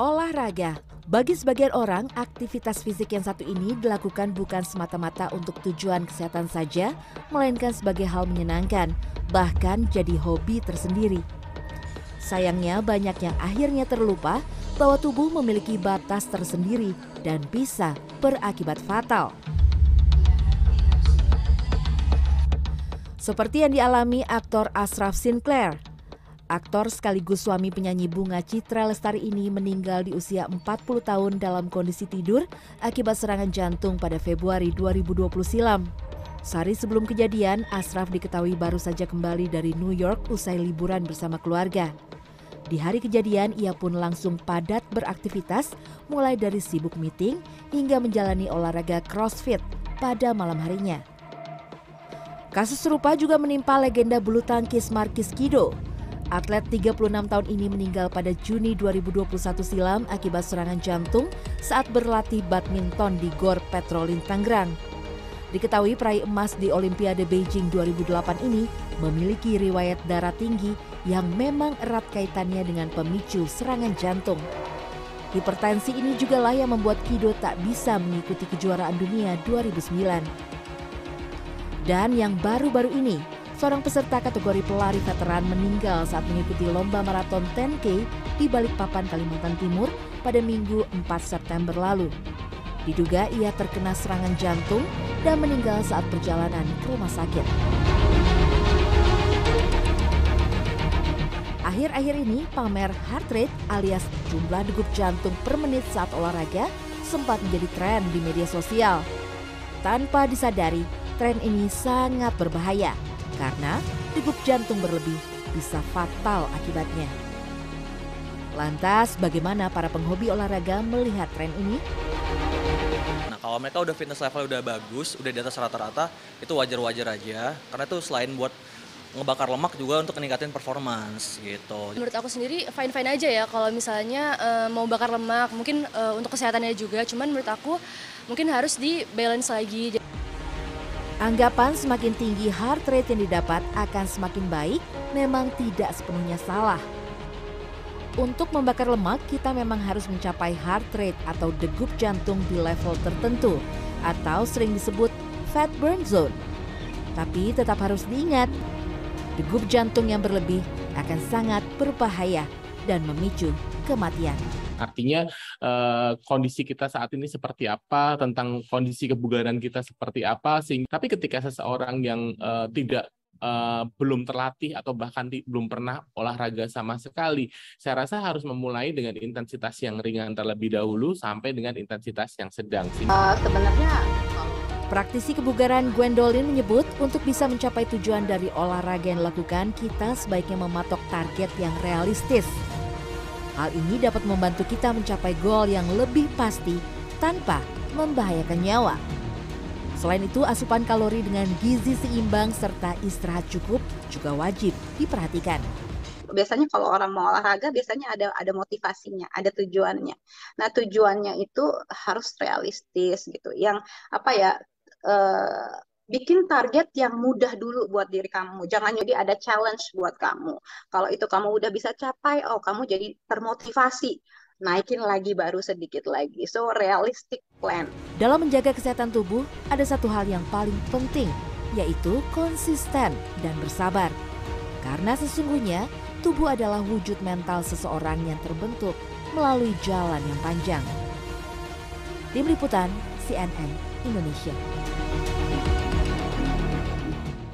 Olahraga. Bagi sebagian orang, aktivitas fisik yang satu ini dilakukan bukan semata-mata untuk tujuan kesehatan saja, melainkan sebagai hal menyenangkan, bahkan jadi hobi tersendiri. Sayangnya banyak yang akhirnya terlupa bahwa tubuh memiliki batas tersendiri dan bisa berakibat fatal. Seperti yang dialami aktor Ashraf Sinclair, Aktor sekaligus suami penyanyi Bunga Citra Lestari ini meninggal di usia 40 tahun dalam kondisi tidur akibat serangan jantung pada Februari 2020 silam. Sehari sebelum kejadian, Asraf diketahui baru saja kembali dari New York usai liburan bersama keluarga. Di hari kejadian, ia pun langsung padat beraktivitas, mulai dari sibuk meeting hingga menjalani olahraga CrossFit pada malam harinya. Kasus serupa juga menimpa legenda bulu tangkis Markis Kido Atlet 36 tahun ini meninggal pada Juni 2021 silam akibat serangan jantung saat berlatih badminton di Gor Petrolin Tangerang. Diketahui peraih emas di Olimpiade Beijing 2008 ini memiliki riwayat darah tinggi yang memang erat kaitannya dengan pemicu serangan jantung. Hipertensi ini juga lah yang membuat Kido tak bisa mengikuti kejuaraan dunia 2009. Dan yang baru-baru ini, seorang peserta kategori pelari veteran meninggal saat mengikuti lomba maraton 10K di Balikpapan, Kalimantan Timur pada Minggu 4 September lalu. Diduga ia terkena serangan jantung dan meninggal saat perjalanan ke rumah sakit. Akhir-akhir ini pamer heart rate alias jumlah degup jantung per menit saat olahraga sempat menjadi tren di media sosial. Tanpa disadari, tren ini sangat berbahaya karena degup jantung berlebih bisa fatal akibatnya. Lantas, bagaimana para penghobi olahraga melihat tren ini? Nah, kalau mereka udah fitness level udah bagus, udah di atas rata-rata, itu wajar-wajar aja. Karena itu selain buat ngebakar lemak juga untuk meningkatin performance gitu. Menurut aku sendiri fine fine aja ya kalau misalnya uh, mau bakar lemak, mungkin uh, untuk kesehatannya juga. Cuman menurut aku mungkin harus di balance lagi. Anggapan semakin tinggi heart rate yang didapat akan semakin baik memang tidak sepenuhnya salah. Untuk membakar lemak, kita memang harus mencapai heart rate atau degup jantung di level tertentu atau sering disebut fat burn zone. Tapi tetap harus diingat, degup jantung yang berlebih akan sangat berbahaya dan memicu kematian. Artinya uh, kondisi kita saat ini seperti apa, tentang kondisi kebugaran kita seperti apa. Sehingga, tapi ketika seseorang yang uh, tidak uh, belum terlatih atau bahkan di, belum pernah olahraga sama sekali, saya rasa harus memulai dengan intensitas yang ringan terlebih dahulu sampai dengan intensitas yang sedang. Uh, sebenarnya Praktisi kebugaran Gwendolyn menyebut untuk bisa mencapai tujuan dari olahraga yang dilakukan, kita sebaiknya mematok target yang realistis Hal ini dapat membantu kita mencapai gol yang lebih pasti tanpa membahayakan nyawa. Selain itu, asupan kalori dengan gizi seimbang serta istirahat cukup juga wajib diperhatikan biasanya kalau orang mau olahraga biasanya ada ada motivasinya, ada tujuannya. Nah, tujuannya itu harus realistis gitu. Yang apa ya eh, bikin target yang mudah dulu buat diri kamu. Jangan jadi ada challenge buat kamu. Kalau itu kamu udah bisa capai, oh kamu jadi termotivasi. Naikin lagi baru sedikit lagi. So realistic plan. Dalam menjaga kesehatan tubuh, ada satu hal yang paling penting, yaitu konsisten dan bersabar. Karena sesungguhnya tubuh adalah wujud mental seseorang yang terbentuk melalui jalan yang panjang. Tim Liputan CNN Indonesia.